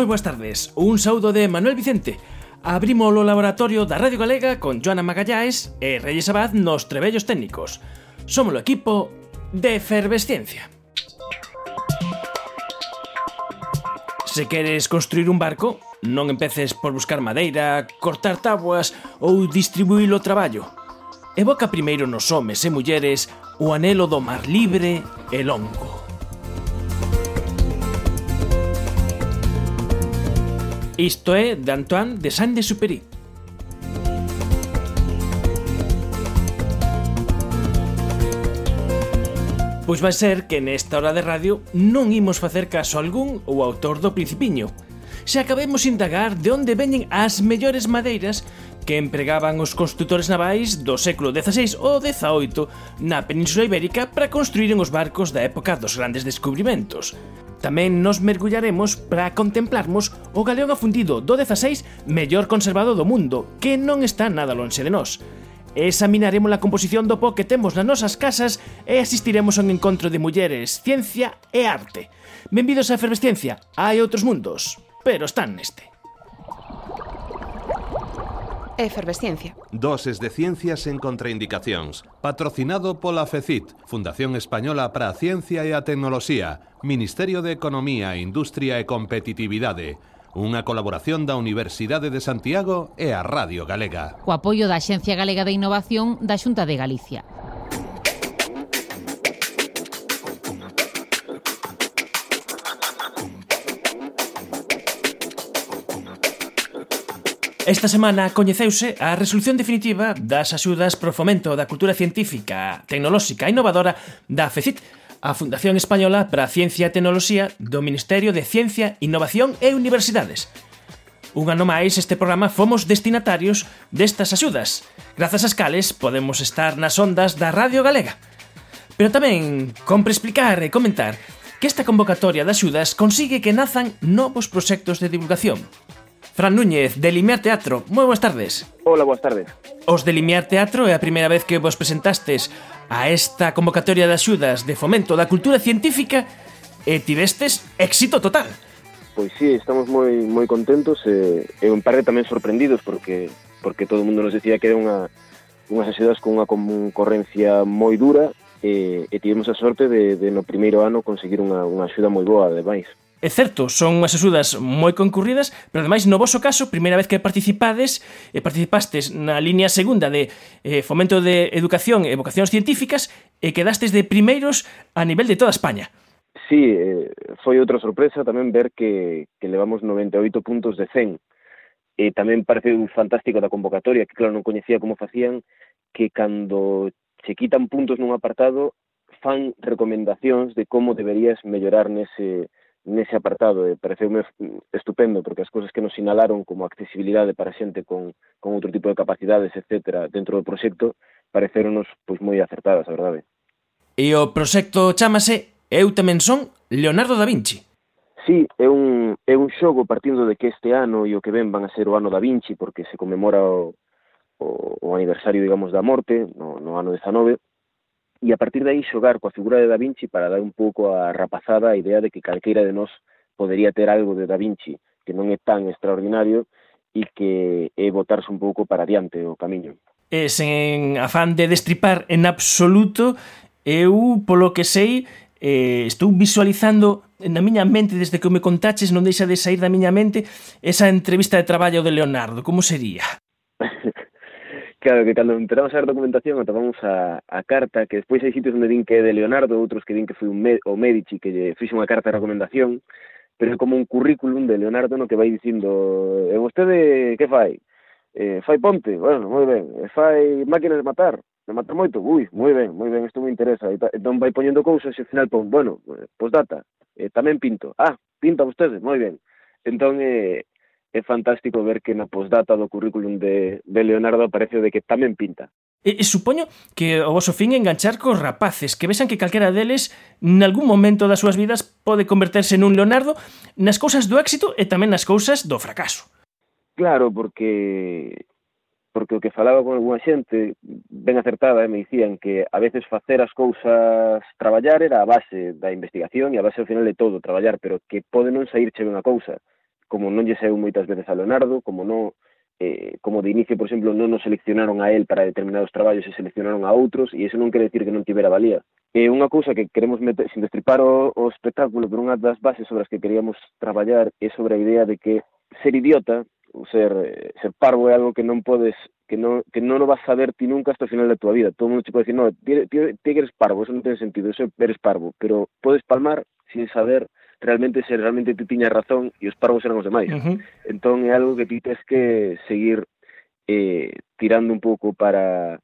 moi boas tardes. Un saúdo de Manuel Vicente. Abrimos o laboratorio da Radio Galega con Joana Magallaes e Reyes Abad nos trebellos técnicos. Somos o equipo de efervesciencia. Se queres construir un barco, non empeces por buscar madeira, cortar tabuas ou distribuir o traballo. Evoca primeiro nos homes e mulleres o anelo do mar libre e longo. Isto é de Antoine de Saint-Exupéry. Pois vai ser que nesta hora de radio non imos facer caso algún ou autor do Principiño. Se acabemos indagar de onde veñen as mellores madeiras que empregaban os construtores navais do século XVI ou XVIII na Península Ibérica para construíren os barcos da época dos grandes descubrimentos. Tamén nos mergullaremos para contemplarmos o galeón afundido do XVI mellor conservado do mundo, que non está nada lonxe de nós. Examinaremos a composición do po que temos nas nosas casas e asistiremos a un encontro de mulleres, ciencia e arte. Benvidos a Efervesciencia, hai outros mundos, pero están neste e efervesciencia. Doses de ciencias en contraindicacións. Patrocinado pola FECIT, Fundación Española para a Ciencia e a Tecnoloxía, Ministerio de Economía, Industria e Competitividade. Unha colaboración da Universidade de Santiago e a Radio Galega. O apoio da Axencia Galega de Innovación da Xunta de Galicia. Esta semana coñeceuse a resolución definitiva das axudas pro fomento da cultura científica, tecnolóxica e innovadora da FECIT, a Fundación Española para a Ciencia e Tecnoloxía do Ministerio de Ciencia, Innovación e Universidades. Un ano máis este programa fomos destinatarios destas axudas, grazas ás cales podemos estar nas ondas da Radio Galega. Pero tamén compre explicar e comentar que esta convocatoria de axudas consigue que nazan novos proxectos de divulgación, Fran Núñez, de Limiar Teatro. Moi boas tardes. Hola, boas tardes. Os de Limiar Teatro é a primeira vez que vos presentastes a esta convocatoria de axudas de fomento da cultura científica e tivestes éxito total. Pois sí, estamos moi moi contentos e, e un par de tamén sorprendidos porque porque todo o mundo nos decía que era unha unhas axudas con unha concorrencia moi dura e, e tivemos a sorte de, de no primeiro ano conseguir unha, unha axuda moi boa ademais. É certo, son unhas axudas moi concurridas, pero ademais no voso caso, primeira vez que participades, e participastes na línea segunda de eh, fomento de educación e vocacións científicas e quedastes de primeiros a nivel de toda España. Sí, eh, foi outra sorpresa tamén ver que, que levamos 98 puntos de 100. E tamén parece un fantástico da convocatoria, que claro non coñecía como facían, que cando se quitan puntos nun apartado, fan recomendacións de como deberías mellorar nese, nese apartado e pareceume estupendo porque as cousas que nos sinalaron como accesibilidade para xente con, con outro tipo de capacidades, etcétera, dentro do proxecto, pareceronos pois moi acertadas, a verdade. E o proxecto chamase Eu tamén son Leonardo da Vinci. Sí, é un, é un xogo partindo de que este ano e o que ven van a ser o ano da Vinci porque se comemora o, o, o aniversario, digamos, da morte no, no ano 19 e a partir de aí xogar coa figura de Da Vinci para dar un pouco a rapazada a idea de que calqueira de nós podería ter algo de Da Vinci, que non é tan extraordinario e que é botarse un pouco para diante o camiño. E sen afán de destripar en absoluto, eu, polo que sei, eh, estou visualizando na miña mente desde que me contaches non deixa de sair da miña mente esa entrevista de traballo de Leonardo, como sería? Claro, que cando empezamos a ver documentación atopamos a, a carta, que despois hai sitios onde din que é de Leonardo, outros que din que foi un me, o Medici, que lle fixe unha carta de recomendación, pero é como un currículum de Leonardo no que vai dicindo, e vostede que fai? Eh, fai ponte, bueno, moi ben, e fai máquinas de matar, de matar moito, ui, moi ben, moi ben, isto me interesa, e ta, entón vai poñendo cousas e ao final pon, bueno, eh, pois data, eh, tamén pinto, ah, pinta vostede, moi ben, entón eh, é fantástico ver que na postdata do currículum de, de Leonardo aparece de que tamén pinta. E, e supoño que o vosso fin é enganchar cos rapaces, que vexan que calquera deles, nalgún momento das súas vidas, pode converterse nun Leonardo nas cousas do éxito e tamén nas cousas do fracaso. Claro, porque porque o que falaba con alguna xente ben acertada eh, me dicían que a veces facer as cousas traballar era a base da investigación e a base ao final de todo traballar, pero que pode non saírche unha cousa como non lle saiu moitas veces a Leonardo, como non eh, como de inicio, por exemplo, non nos seleccionaron a él para determinados traballos e seleccionaron a outros, e iso non quere decir que non tivera valía. É unha cousa que queremos meter, sin destripar o, o espectáculo, pero unha das bases sobre as que queríamos traballar é sobre a idea de que ser idiota, ou ser, eh, ser parvo é algo que non podes que non, que non o vas a saber ti nunca hasta o final da tua vida. Todo mundo te pode dicir, no, ti, ti, ti eres parvo, eso non ten sentido, eso eres parvo, pero podes palmar sin saber realmente se realmente ti tiñas razón e os parvos eran os demais. Uh -huh. Entón é algo que ti tes que seguir eh, tirando un pouco para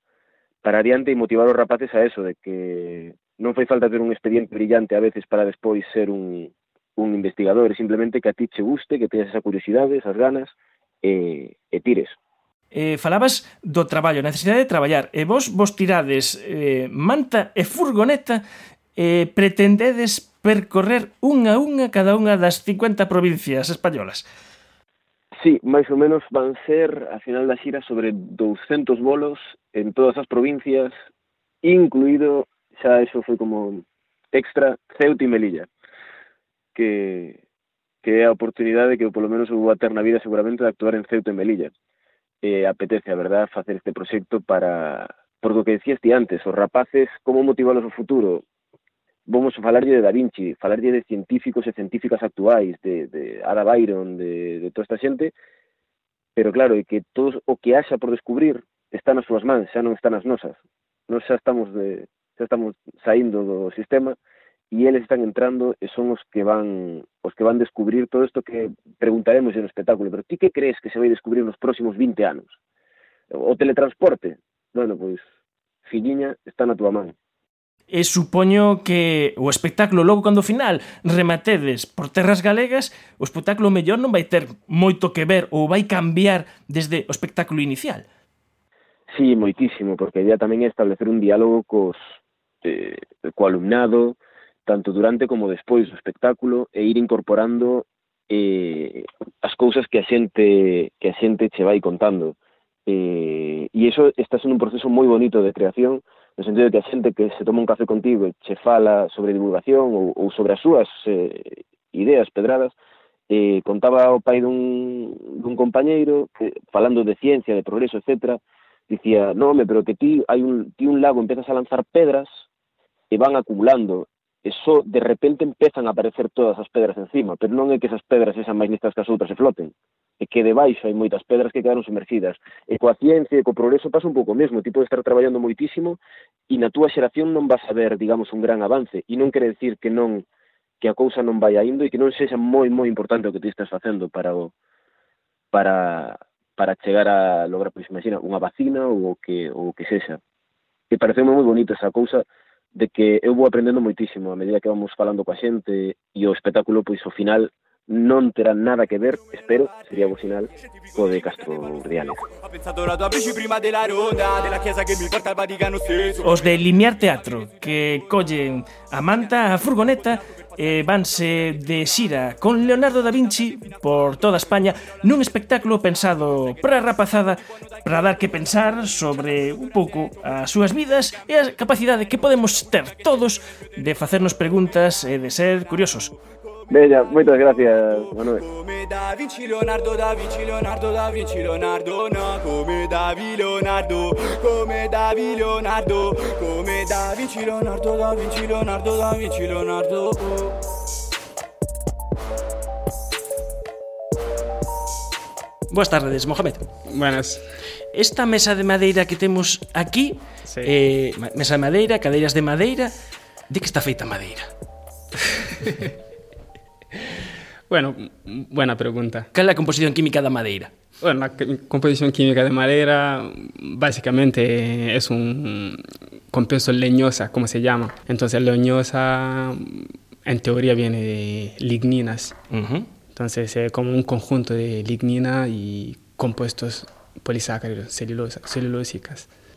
para adiante e motivar os rapaces a eso, de que non fai falta ter un expediente brillante a veces para despois ser un, un investigador, simplemente que a ti che guste, que teñas esa curiosidade, esas ganas, e, e tires. Eh, falabas do traballo, a necesidade de traballar. E vos vos tirades eh, manta e furgoneta eh, pretendedes percorrer unha a unha cada unha das 50 provincias españolas. Sí, máis ou menos van ser a final da xira sobre 200 bolos en todas as provincias, incluído, xa eso foi como extra, Ceuta e Melilla, que, que é a oportunidade que polo menos eu vou ter na vida seguramente de actuar en Ceuta e Melilla. E apetece, a verdad, facer este proxecto para, por do que decías ti antes, os rapaces, como motivalos o futuro, vamos a falarlle de Da Vinci, falarlle de científicos e científicas actuais, de, de Ada Byron, de, de toda esta xente, pero claro, é que todo o que haxa por descubrir está nas súas mans, xa non está nas nosas. Nos xa estamos de, xa estamos saindo do sistema e eles están entrando e son os que van os que van descubrir todo isto que preguntaremos no espectáculo, pero ti que crees que se vai descubrir nos próximos 20 anos? O teletransporte? Bueno, pois, filliña, está na tua man. E supoño que o espectáculo logo cando final rematedes por terras galegas, o espectáculo mellor non vai ter moito que ver ou vai cambiar desde o espectáculo inicial. Sí, moitísimo, porque a idea tamén é establecer un diálogo cos eh, co alumnado, tanto durante como despois do espectáculo e ir incorporando eh, as cousas que a xente que a xente che vai contando. Eh, e iso está sendo un proceso moi bonito de creación no sentido de que a xente que se toma un café contigo e che fala sobre divulgación ou, ou sobre as súas eh, ideas pedradas, eh, contaba o pai dun, dun compañeiro que, falando de ciencia, de progreso, etc., dicía, no, home, pero que ti, hai un, ti un lago, empezas a lanzar pedras e van acumulando, e só de repente empezan a aparecer todas as pedras encima, pero non é que esas pedras esas máis listas que as outras e floten, e que debaixo hai moitas pedras que quedaron sumergidas. E coa ciencia e co progreso pasa un pouco o mesmo, ti podes estar traballando moitísimo e na túa xeración non vas a ver, digamos, un gran avance e non quere decir que non que a cousa non vai indo e que non sexa moi moi importante o que ti estás facendo para o para para chegar a lograr, pois imagina, unha vacina ou o que ou o que sexa. Que pareceu moi bonita esa cousa de que eu vou aprendendo moitísimo a medida que vamos falando coa xente e o espectáculo pois ao final non terán nada que ver, espero, sería bo sinal, co de Castro Urdiano. Os de Limiar Teatro, que collen a manta, a furgoneta, e vanse de xira con Leonardo da Vinci por toda España nun espectáculo pensado para a rapazada para dar que pensar sobre un pouco as súas vidas e a capacidade que podemos ter todos de facernos preguntas e de ser curiosos. Bella, moitas gracias, Manuel. Come Da Vinci, Leonardo, Da Vinci, Leonardo, Da Vinci, Leonardo, no, come Davi, Leonardo, come Davi, Leonardo, come Da Vinci, Leonardo, Da Vinci, Leonardo, Da Vinci, Leonardo. Boas tardes, Mohamed. Buenas. Esta mesa de madeira que temos aquí, Sí. eh, mesa de madeira, cadeiras de madeira, de que está feita madeira? Bueno, buena pregunta. Cal é a composición química da madeira? Bueno, la composición química de madera básicamente es un compuesto leñosa, como se llama. Entonces, leñosa en teoría viene de ligninas. Uh -huh. Entonces, es como un conjunto de lignina y compuestos polisacáridos.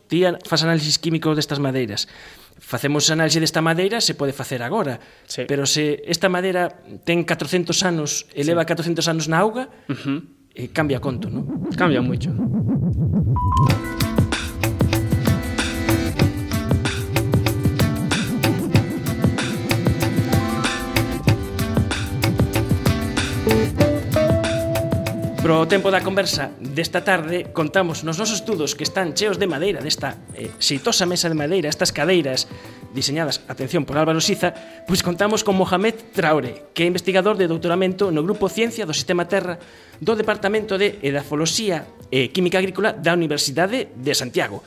Ti an- fas análisis químicos destas madeiras. facemos análise desta madeira, se pode facer agora. Sí. Pero se esta madeira ten 400 anos, eleva sí. 400 anos na auga, uh -huh. eh, cambia conto, non? Cambia moito. Pro tempo da conversa desta tarde contamos nos nosos estudos que están cheos de madeira desta eh, xeitosa mesa de madeira, estas cadeiras diseñadas, atención, por Álvaro Siza, pois contamos con Mohamed Traore, que é investigador de doutoramento no Grupo Ciencia do Sistema Terra do Departamento de Edafoloxía e Química Agrícola da Universidade de Santiago.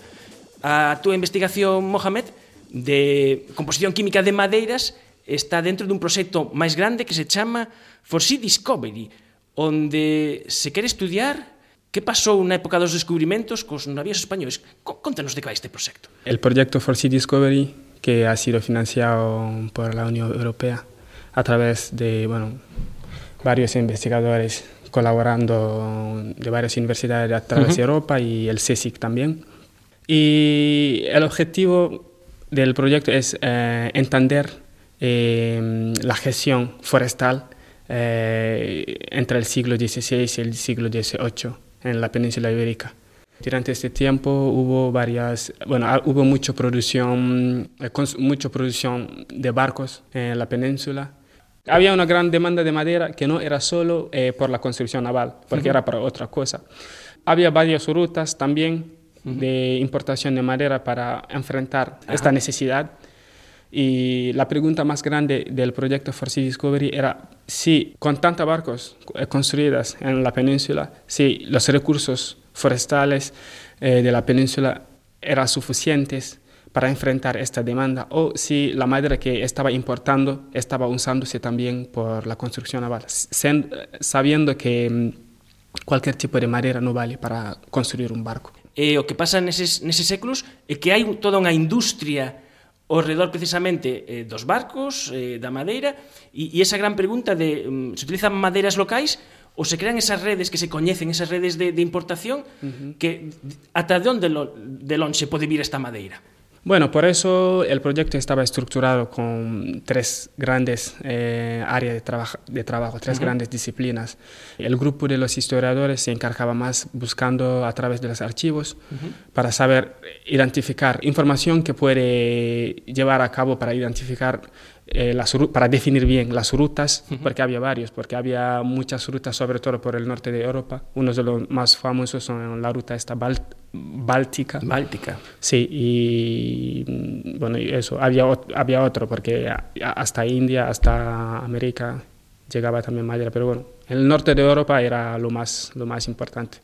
A túa investigación, Mohamed, de composición química de madeiras está dentro dun proxecto máis grande que se chama For Sea Discovery, onde se quere estudiar que pasou na época dos descubrimentos cos navíos españoles. Contanos de que vai este proxecto. El proyecto For Sea Discovery, que ha sido financiado por la Unión Europea a través de bueno, varios investigadores colaborando de varias universidades a través uh -huh. de Europa y el CSIC también. Y el objetivo del proyecto es eh, entender eh, la gestión forestal eh, entre el siglo XVI y el siglo XVIII en la península ibérica. Durante este tiempo hubo varias, bueno, ah, hubo mucha producción, eh, mucha producción de barcos en la península. Había una gran demanda de madera que no era solo eh, por la construcción naval, porque uh -huh. era para otra cosa. Había varias rutas también uh -huh. de importación de madera para enfrentar Ajá. esta necesidad. Y la pregunta más grande del proyecto For Sea Discovery era si con tantos barcos eh, construidos en la península, si los recursos forestales eh, de la península eran suficientes para enfrentar esta demanda o si la madera que estaba importando estaba usándose también por la construcción naval, sabiendo que mm, cualquier tipo de madera no vale para construir un barco. E o que pasa neses, neses séculos é que hai toda unha industria ao redor precisamente eh, dos barcos, eh, da madeira, e, e esa gran pregunta de um, se utilizan madeiras locais ou se crean esas redes que se coñecen, esas redes de, de importación, uh -huh. que ata de onde lo, de longe pode vir esta madeira. Bueno, por eso el proyecto estaba estructurado con tres grandes eh, áreas de, trabajo, de trabajo, tres uh -huh. grandes disciplinas. El grupo de los historiadores se encargaba más buscando a través de los archivos uh -huh. para saber identificar información que puede llevar a cabo para identificar eh, las, para definir bien las rutas, uh -huh. porque había varios, porque había muchas rutas, sobre todo por el norte de Europa. Uno de los más famosos son la ruta esta Báltica. Báltica. Sí, y mm, bueno, eso, había, había otro, porque hasta India, hasta América llegaba también madera, pero bueno, el norte de Europa era lo más, lo más importante.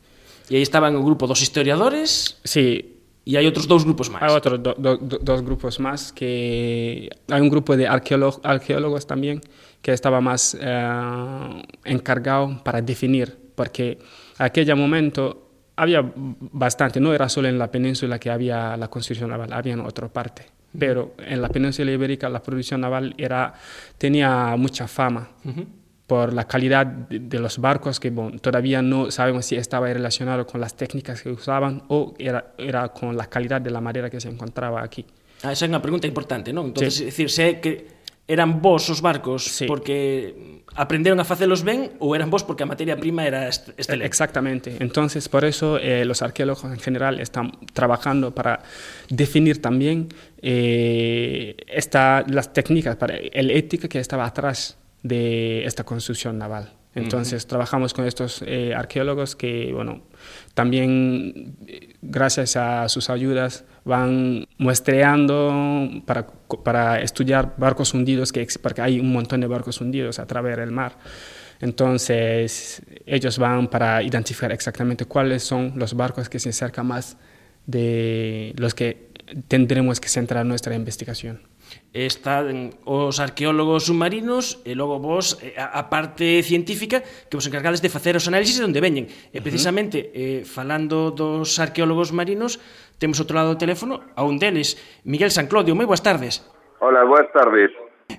¿Y ahí estaban el grupo dos historiadores? Sí, y hay otros dos grupos más. Hay otros do, do, do, dos grupos más que hay un grupo de arqueólogos, arqueólogos también que estaba más eh, encargado para definir, porque en aquel momento había bastante, no era solo en la península que había la construcción naval, había en otra parte. Pero en la península ibérica la producción naval era, tenía mucha fama. Uh -huh por la calidad de, de los barcos, que bon, todavía no sabemos si estaba relacionado con las técnicas que usaban o era, era con la calidad de la madera que se encontraba aquí. Ah, esa é unha pregunta importante, non? Entonces, sí. decir, se que eran vos os barcos sí. porque aprendieron a facelos ben ou eran vos porque a materia prima era excelente. Exactamente. Entonces, por eso eh, los arqueólogos en general están trabajando para definir también eh, esta, las técnicas, para el ética que estaba atrás de esta construcción naval. Entonces, uh -huh. trabajamos con estos eh, arqueólogos que, bueno, también gracias a sus ayudas van muestreando para, para estudiar barcos hundidos, que, porque hay un montón de barcos hundidos a través del mar. Entonces, ellos van para identificar exactamente cuáles son los barcos que se acercan más de los que tendremos que centrar nuestra investigación. Están os arqueólogos submarinos e logo vos eh, a, a parte científica que vos encargades de facer os análisis de onde veñen. E precisamente, uh -huh. eh, falando dos arqueólogos marinos, temos outro lado do teléfono a un deles, Miguel San Clodio. Moi boas tardes. Hola, boas tardes.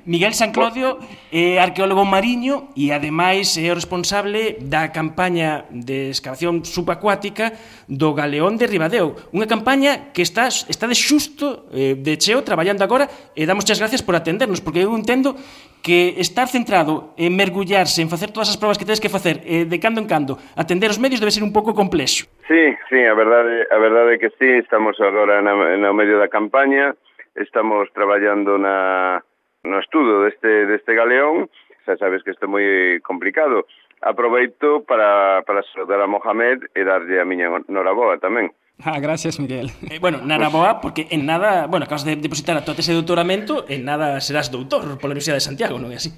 Miguel San Clodio é arqueólogo mariño e ademais é o responsable da campaña de excavación subacuática do Galeón de Ribadeo, unha campaña que está está de xusto eh, de cheo traballando agora e damos as gracias por atendernos porque eu entendo que estar centrado en mergullarse, en facer todas as probas que tedes que facer eh, de cando en cando, atender os medios debe ser un pouco complexo. Sí, sí, a verdade, a verdade é que sí, estamos agora na, no medio da campaña, estamos traballando na, no estudo deste, deste galeón, xa sabes que isto é moi complicado. Aproveito para, para saludar a Mohamed e darlle a miña noraboa tamén. Ah, gracias, Miguel. Eh, bueno, naraboa, porque en nada... Bueno, acabas de depositar a tua tese de doutoramento, en nada serás doutor pola Universidade de Santiago, non é así?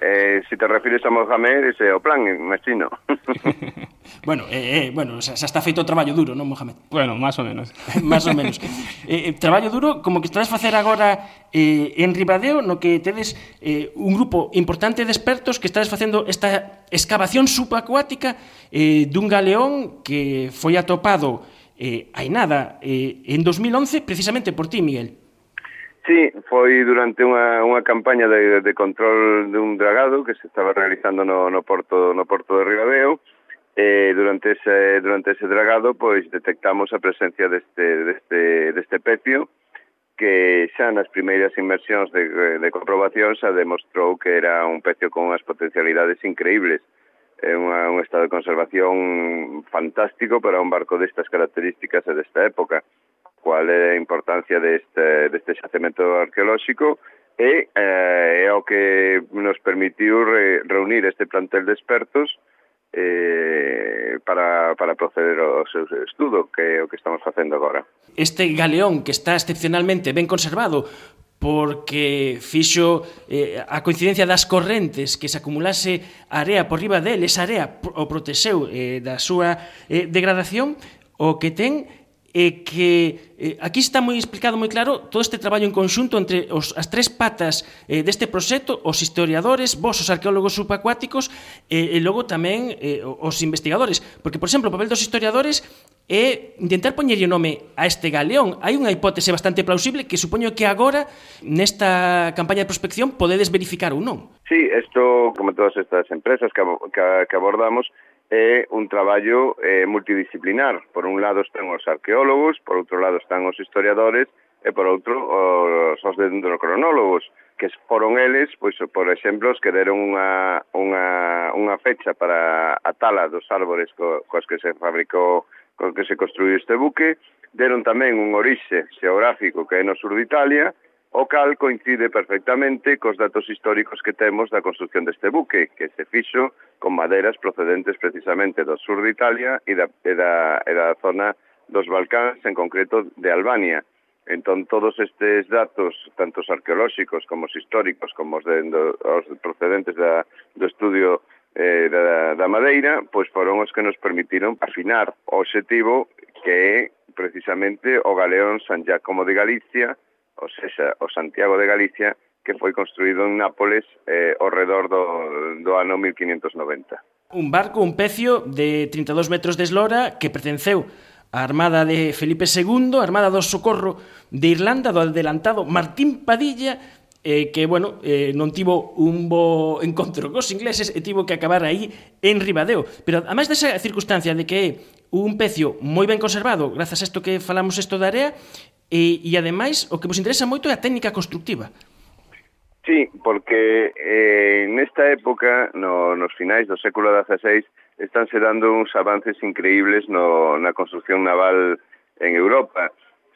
Eh, se si te refires a Mohamed, ese é o plan, imagino. bueno, eh, eh, bueno, xa, xa está feito o traballo duro, non, Mohamed? Bueno, máis ou menos. máis ou menos. Eh, eh traballo duro, como que estades facer agora eh, en Ribadeo, no que tedes eh, un grupo importante de expertos que estades facendo esta excavación subacuática eh, dun galeón que foi atopado eh, hai nada eh, en 2011 precisamente por ti, Miguel. Sí, foi durante unha, unha campaña de, de control dun dragado que se estaba realizando no, no porto no porto de Ribadeo eh, durante ese durante ese dragado pois detectamos a presencia deste deste deste pecio que xa nas primeiras inmersións de, de comprobación xa demostrou que era un pecio con unhas potencialidades increíbles é unha, un estado de conservación fantástico para un barco destas características e desta época cual é a importancia deste, deste xacemento arqueolóxico e eh, é o que nos permitiu re, reunir este plantel de expertos eh, para, para proceder ao seu estudo, que é o que estamos facendo agora. Este galeón que está excepcionalmente ben conservado, porque fixo eh, a coincidencia das correntes que se acumulase area por riba del, esa area o protexeu eh, da súa eh, degradación, o que ten e que eh, aquí está moi explicado moi claro todo este traballo en conxunto entre os, as tres patas eh, deste proxecto, os historiadores, vos, os arqueólogos subacuáticos eh, e logo tamén eh, os investigadores. Porque, por exemplo, o papel dos historiadores é intentar poñerlle o nome a este galeón. Hai unha hipótese bastante plausible que supoño que agora nesta campaña de prospección podedes verificar ou non. Sí, isto, como todas estas empresas que, que, que abordamos, é un traballo eh, multidisciplinar. Por un lado están os arqueólogos, por outro lado están os historiadores e por outro os, os dendrocronólogos, que foron eles, pois, por exemplo, os que deron unha, unha, unha fecha para a tala dos árbores co, coas que se fabricou, co que se construiu este buque, deron tamén un orixe xeográfico que é no sur de Italia, o cal coincide perfectamente cos datos históricos que temos da construcción deste buque, que se fixo con maderas procedentes precisamente do sur de Italia e da, e da, e da zona dos Balcáns, en concreto de Albania. Entón, todos estes datos, tanto os arqueolóxicos como os históricos, como os, de, os procedentes da, do estudio eh, da, da Madeira, pois foron os que nos permitiron afinar o objetivo que é precisamente o galeón San Giacomo de Galicia, ou sexa, o Santiago de Galicia, que foi construído en Nápoles eh, ao redor do, do ano 1590. Un barco, un pecio de 32 metros de eslora que pertenceu a Armada de Felipe II, a Armada do Socorro de Irlanda, do adelantado Martín Padilla, eh, que, bueno, eh, non tivo un bo encontro cos ingleses e tivo que acabar aí en Ribadeo. Pero, además desa circunstancia de que é un pecio moi ben conservado, grazas a isto que falamos isto da area, e, e ademais o que vos interesa moito é a técnica constructiva. Sí, porque eh, nesta época, no, nos finais do século XVI, estánse dando uns avances increíbles no, na construcción naval en Europa.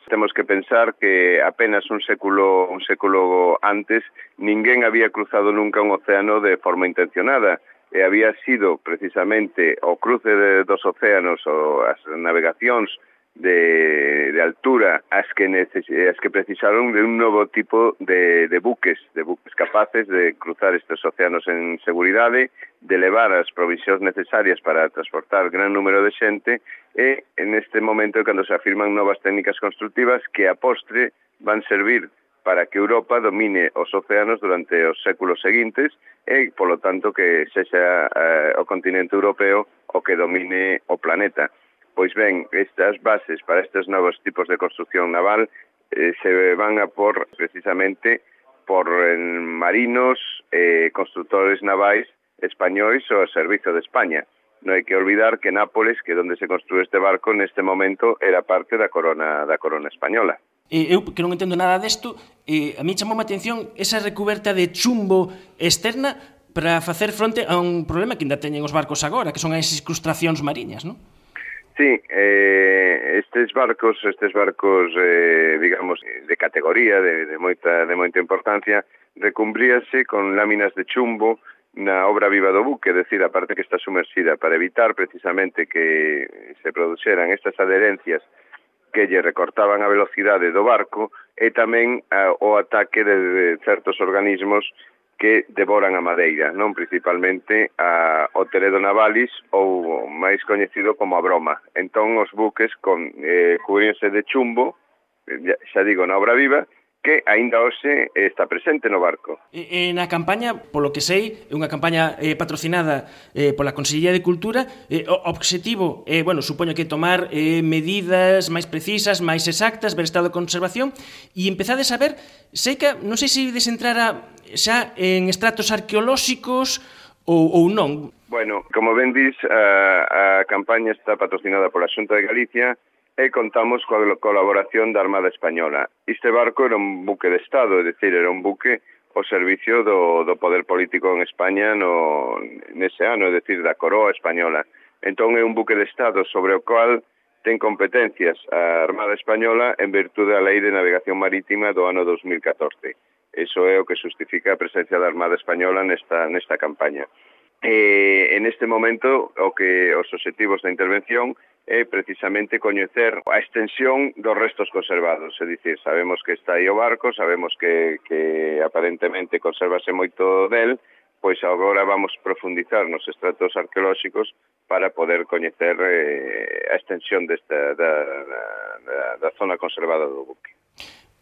Temos que pensar que apenas un século, un século antes ninguén había cruzado nunca un océano de forma intencionada e había sido precisamente o cruce de, dos océanos ou as navegacións de, de altura as que neces as que precisaron de un novo tipo de, de buques, de buques capaces de cruzar estes océanos en seguridade, de levar as provisións necesarias para transportar gran número de xente e en este momento cando se afirman novas técnicas constructivas que a postre van servir para que Europa domine os océanos durante os séculos seguintes e, polo tanto, que sexa eh, o continente europeo o que domine o planeta. Pois ben, estas bases para estes novos tipos de construcción naval eh, se van a por precisamente por eh, marinos e eh, constructores navais españois ao servizo de España. Non hai que olvidar que Nápoles, que é onde se construiu este barco, neste momento era parte da corona da corona española. E eu que non entendo nada desto, e a mí chamou a atención esa recuberta de chumbo externa para facer fronte a un problema que ainda teñen os barcos agora, que son as incrustacións mariñas, non? Sí, eh, estes barcos, estes barcos, eh, digamos, de categoría, de, de, moita, de moita importancia, recumbríase con láminas de chumbo na obra viva do buque, decir, a parte que está sumersida, para evitar precisamente que se produxeran estas adherencias que lle recortaban a velocidade do barco e tamén a, o ataque de, de certos organismos que devoran a madeira, non principalmente a o Teredo Navalis ou máis coñecido como a broma. Entón os buques con, eh, cubríense de chumbo, eh, xa digo, na obra viva, que aínda hoxe está presente no barco. E, e na campaña, polo que sei, é unha campaña eh, patrocinada eh, pola Consellería de Cultura, eh, o obxectivo, eh, bueno, supoño que tomar eh, medidas máis precisas, máis exactas, ver estado de conservación, e empezades a ver, sei que, non sei se desentrara xa en estratos arqueolóxicos ou, ou non. Bueno, como ben dis, a, a campaña está patrocinada pola Xunta de Galicia, e contamos coa colaboración da Armada Española. Este barco era un buque de Estado, é dicir, era un buque ao servicio do, do poder político en España no, nese ano, é dicir, da coroa española. Entón é un buque de Estado sobre o cual ten competencias a Armada Española en virtude da Lei de Navegación Marítima do ano 2014. Eso é o que justifica a presencia da Armada Española nesta, nesta campaña. Eh, en este momento, o que os objetivos da intervención é precisamente coñecer a extensión dos restos conservados. É dicir, sabemos que está aí o barco, sabemos que, que aparentemente conservase moito del, pois agora vamos profundizar nos estratos arqueolóxicos para poder coñecer eh, a extensión desta, da, da, da zona conservada do buque.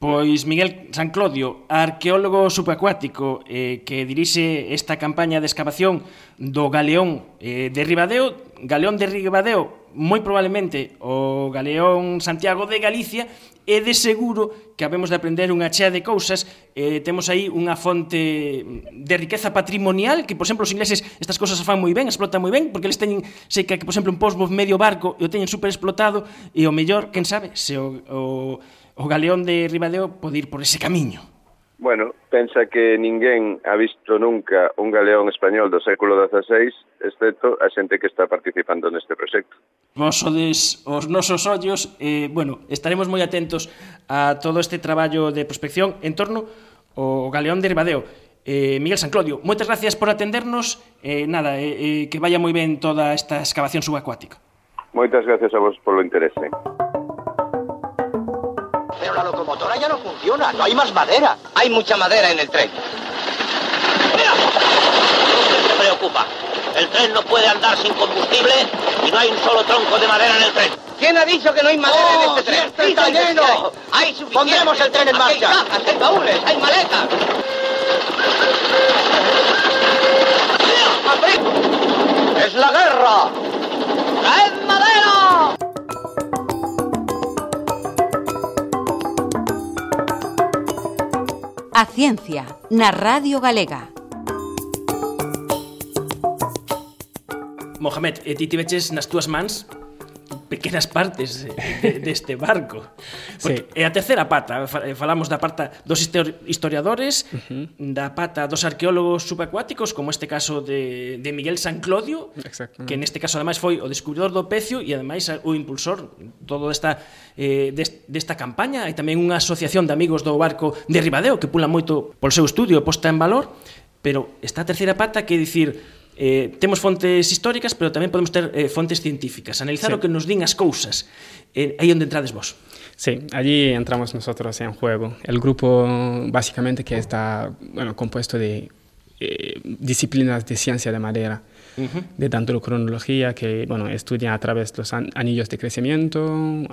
Pois Miguel San Clodio, arqueólogo subacuático eh, que dirixe esta campaña de excavación do Galeón eh, de Ribadeo, Galeón de Ribadeo, moi probablemente o Galeón Santiago de Galicia, e de seguro que habemos de aprender unha chea de cousas, eh, temos aí unha fonte de riqueza patrimonial, que, por exemplo, os ingleses estas cousas fan moi ben, explotan moi ben, porque eles teñen, sei que, por exemplo, un posbo medio barco e o teñen super explotado, e o mellor, quen sabe, se o, o o galeón de Ribadeo pode ir por ese camiño. Bueno, pensa que ninguén ha visto nunca un galeón español do século XVI, excepto a xente que está participando neste proxecto. Vos sodes os nosos ollos, eh, bueno, estaremos moi atentos a todo este traballo de prospección en torno ao galeón de Ribadeo. Eh, Miguel San Clodio, moitas gracias por atendernos. Eh, nada, eh, eh, que vaya moi ben toda esta excavación subacuática. Moitas gracias a vos polo interese. Pero la locomotora ya no funciona, no hay más madera. Hay mucha madera en el tren. ¡Mira! Usted se preocupa. El tren no puede andar sin combustible y no hay un solo tronco de madera en el tren. ¿Quién ha dicho que no hay madera oh, en este tren? está lleno! Hay, hay suficiente. Pondremos el tren en marcha. Hay cajas, hay baúles, hay maletas. ¡Es la guerra! ¡Traed A ciencia na Radio Galega. Mohamed, e ti tiveches nas túas mans pequenas partes deste barco. Porque, sí. é a terceira pata, eh, falamos da pata dos historiadores, uh -huh. da pata dos arqueólogos subacuáticos, como este caso de, de Miguel San Clodio, que neste caso ademais foi o descubridor do pecio e ademais o impulsor todo esta eh, desta campaña. Hai tamén unha asociación de amigos do barco de Ribadeo que pula moito polo seu estudio posta en valor, pero esta terceira pata que dicir Eh, temos fontes históricas, pero tamén podemos ter eh, fontes científicas. Analizar sí. o que nos din as cousas. Eh, aí onde entrades vos. Sí, allí entramos nosotros en juego. El grupo básicamente que está bueno, compuesto de eh, disciplinas de ciencia de madera uh -huh. de dendrocronología, que bueno, estudia a través de los anillos de crecimiento,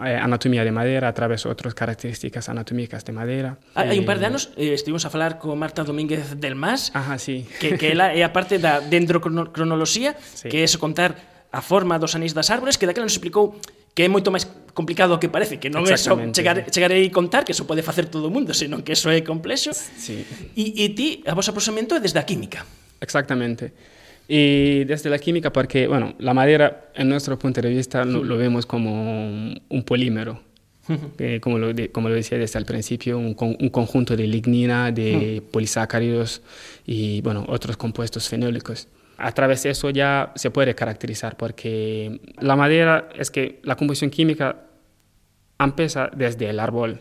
eh, anatomía de madera, a través de otras características anatómicas de madera. Ah, Hai eh, un par de anos eh, eh estivemos a falar con Marta Domínguez del Mas, Ajá, sí. que, que ela é eh, a parte da dendrocronoloxía, sí. que é contar a forma dos anéis das árbores, que daquela nos explicou que é moito máis complicado do que parece, que non é só chegar, chegar aí e contar, que eso pode facer todo o mundo, senón que eso é complexo. Sí. E, e ti, a vosa aproximamento é desde a química. Exactamente. Y desde la química, porque, bueno, la madera, en nuestro punto de vista, lo, lo vemos como un, un polímero. Eh, como, lo de, como lo decía desde el principio, un, un conjunto de lignina, de polisacáridos y, bueno, otros compuestos fenólicos. A través de eso ya se puede caracterizar, porque la madera es que la composición química empieza desde el árbol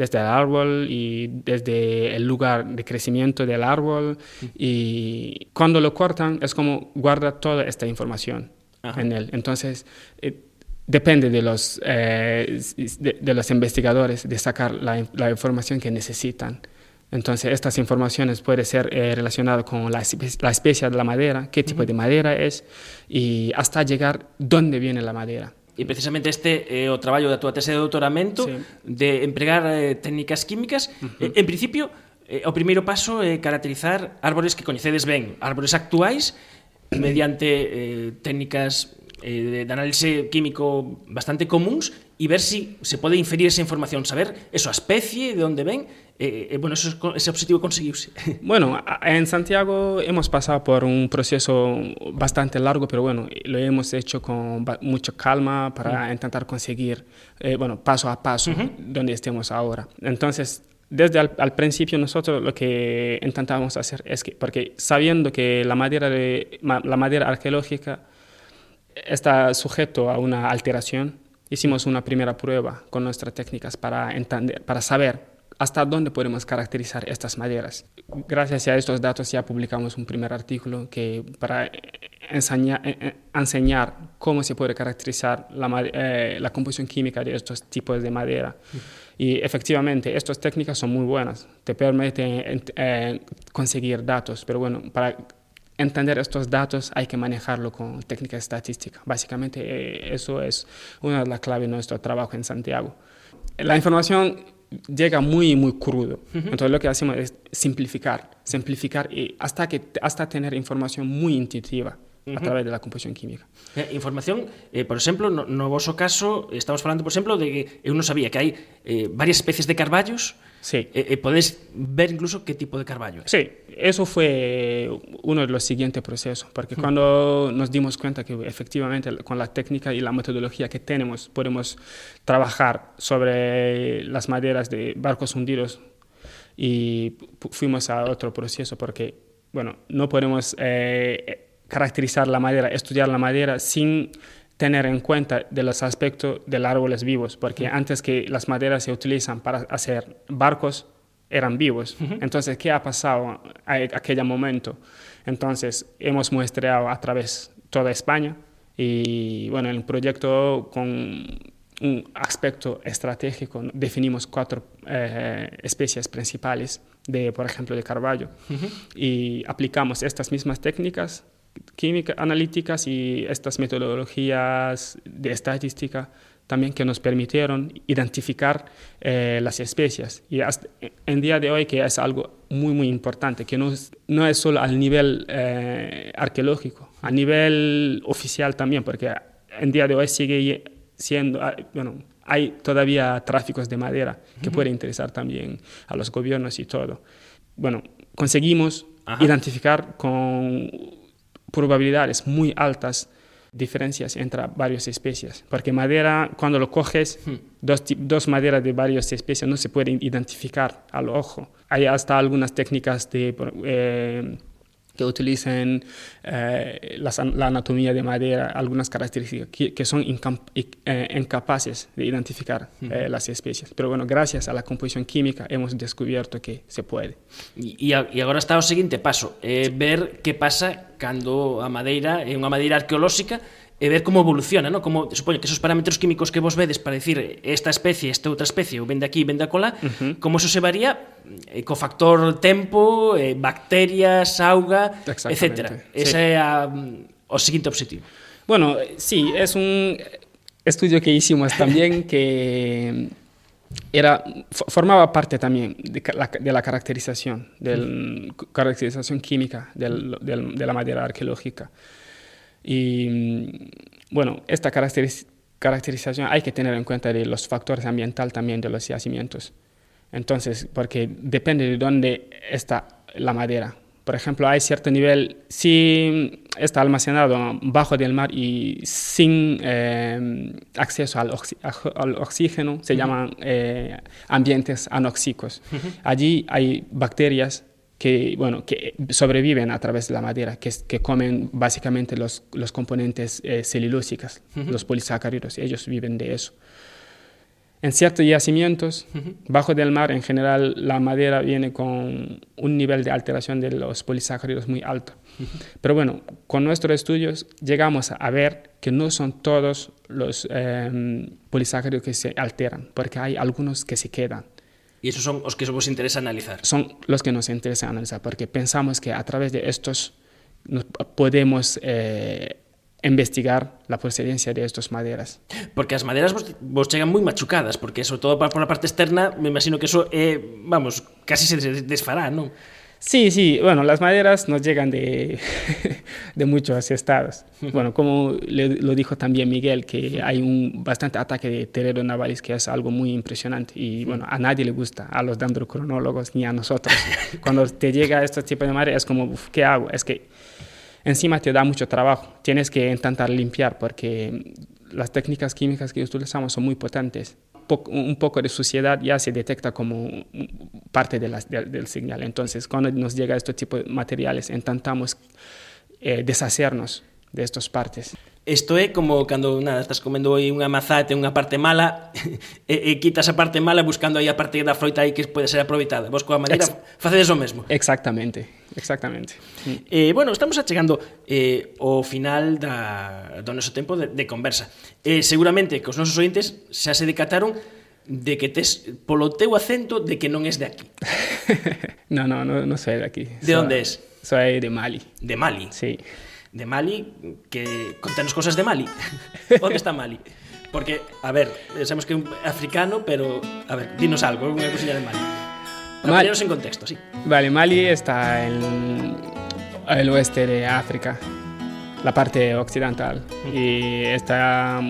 desde el árbol y desde el lugar de crecimiento del árbol. Y cuando lo cortan es como guarda toda esta información Ajá. en él. Entonces, eh, depende de los, eh, de, de los investigadores de sacar la, la información que necesitan. Entonces, estas informaciones pueden ser eh, relacionadas con la, la especie de la madera, qué tipo de madera es, y hasta llegar dónde viene la madera. E precisamente este é eh, o traballo da túa tese de doutoramento sí. de empregar eh, técnicas químicas. Uh -huh. eh, en principio, eh, o primeiro paso é eh, caracterizar árbores que coñecedes ben, árbores actuais mediante eh, técnicas eh, de, de análise químico bastante comuns e ver si se pode inferir esa información, saber eso, a especie, de onde ven, eh, eh, bueno, eso, ese objetivo conseguiuse. Bueno, en Santiago hemos pasado por un proceso bastante largo, pero bueno, lo hemos hecho con mucha calma para intentar conseguir, eh, bueno, paso a paso, donde estemos ahora. Entonces, desde al, al principio nosotros lo que intentábamos hacer es que, porque sabiendo que la madera, de, la madera arqueológica está sujeto a una alteración, hicimos una primera prueba con nuestras técnicas para, entender, para saber hasta dónde podemos caracterizar estas maderas. Gracias a estos datos ya publicamos un primer artículo que para enseñar, eh, eh, enseñar cómo se puede caracterizar la, eh, la composición química de estos tipos de madera. Y efectivamente, estas técnicas son muy buenas, te permiten ent- eh, conseguir datos, pero bueno, para entender estos datos hay que manejarlo con técnica estadística. Básicamente eh, eso es una de las claves de nuestro trabajo en Santiago. La información llega muy, muy crudo. Entonces lo que hacemos es simplificar, simplificar y hasta, que, hasta tener información muy intuitiva a través de la composición química. Eh, información, eh, por exemplo, no, no voso caso, estamos falando, por exemplo, de que eu non sabía que hai eh, varias especies de carballos, Sí. e, e podes ver incluso que tipo de carballo é. Sí, eso fue uno de los siguientes procesos, porque cuando nos dimos cuenta que efectivamente con la técnica y la metodología que tenemos podemos trabajar sobre las maderas de barcos hundidos y fuimos a otro proceso porque, bueno, no podemos eh, caracterizar la madera, estudiar la madera sin tener en cuenta de los aspectos de los árboles vivos, porque antes que las maderas se utilizan para hacer barcos, eran vivos. Entonces, ¿qué ha pasado a aquel momento? Entonces, hemos muestreado a través toda España y, bueno, en el proyecto con un aspecto estratégico definimos cuatro eh, especies principales de, por ejemplo, de carballo y aplicamos estas mismas técnicas químicas analíticas y estas metodologías de estadística también que nos permitieron identificar eh, las especies. Y hasta en día de hoy que es algo muy, muy importante, que no es, no es solo al nivel eh, arqueológico, a nivel oficial también, porque en día de hoy sigue siendo, ah, bueno, hay todavía tráficos de madera que uh -huh. puede interesar también a los gobiernos y todo. Bueno, conseguimos Ajá. identificar con probabilidades muy altas diferencias entre varias especies, porque madera, cuando lo coges, hmm. dos, dos maderas de varias especies no se pueden identificar al ojo. Hay hasta algunas técnicas de, eh, que utilizan eh, las, la anatomía de madera, algunas características que, que son eh, incapaces de identificar eh, uh -huh. las especies. Pero bueno, gracias a la composición química hemos descubierto que se puede. E, e agora está o seguinte paso, eh, ver que pasa cando a madeira é unha madeira arqueolóxica e ver como evoluciona, ¿no? como supoño que esos parámetros químicos que vos vedes para decir esta especie, esta outra especie, ou vende aquí, vende acolá, uh -huh. como eso se varía eh, co factor tempo, eh, bacterias, auga, etc. Ese sí. é a, o seguinte objetivo. Bueno, sí, es un estudio que hicimos también que era, formaba parte también de la, de la caracterización, de la caracterización química del, del, de la madera arqueológica. Y bueno, esta caracteriz caracterización hay que tener en cuenta de los factores ambientales también de los yacimientos. Entonces, porque depende de dónde está la madera. Por ejemplo, hay cierto nivel, si está almacenado bajo del mar y sin eh, acceso al, oxi al, oxígeno, se uh -huh. llaman eh, ambientes anoxicos. Uh -huh. Allí hay bacterias que, bueno, que sobreviven a través de la madera, que, que comen básicamente los, los componentes eh, celulósicos, uh -huh. los polisacáridos, ellos viven de eso. En ciertos yacimientos, bajo del mar, en general, la madera viene con un nivel de alteración de los polisacáridos muy alto. Pero bueno, con nuestros estudios llegamos a ver que no son todos los eh, polisacáridos que se alteran, porque hay algunos que se quedan. Y esos son los que vos interesa analizar. Son los que nos interesa analizar, porque pensamos que a través de estos nos podemos eh, investigar la procedencia de estas maderas. Porque as maderas vos, vos chegan moi machucadas, porque sobre todo por a parte externa, me imagino que eso, eh, vamos, casi se desfará, non? Sí, sí, bueno, las maderas nos llegan de, de muchos estados. Bueno, como le, lo dijo también Miguel, que hay un bastante ataque de terreno navalis, que es algo muy impresionante. Y bueno, a nadie le gusta, a los dendrocronólogos ni a nosotros. Cuando te llega este tipo de madera, es como, uf, ¿qué hago? Es que encima te da mucho trabajo. Tienes que intentar limpiar porque las técnicas químicas que utilizamos son muy potentes. Un poco de suciedad ya se detecta como parte del señal. Entonces, cuando nos llega este tipo de materiales, intentamos eh, deshacernos de estas partes. Isto é como cando nada, estás comendo aí unha mazá e ten unha parte mala e, e quitas a parte mala buscando aí a parte da froita aí que pode ser aproveitada. Vos coa madeira Ex facedes o mesmo. Exactamente, exactamente. Mm. Eh, bueno, estamos achegando eh, o final da, do noso tempo de, de conversa. Eh, seguramente que os nosos ointes xa se decataron de que tes polo teu acento de que non es de aquí. no, no, no, no soy de aquí. De onde es? Soy de Mali. De Mali. Sí. De Mali, que contanos cosas de Mali. ¿Dónde está Mali? Porque, a ver, sabemos que un africano, pero, a ver, dinos algo, unha cosilla de Mali. Para Mal... en contexto, sí. Vale, Mali está en el oeste de África, la parte occidental, y está,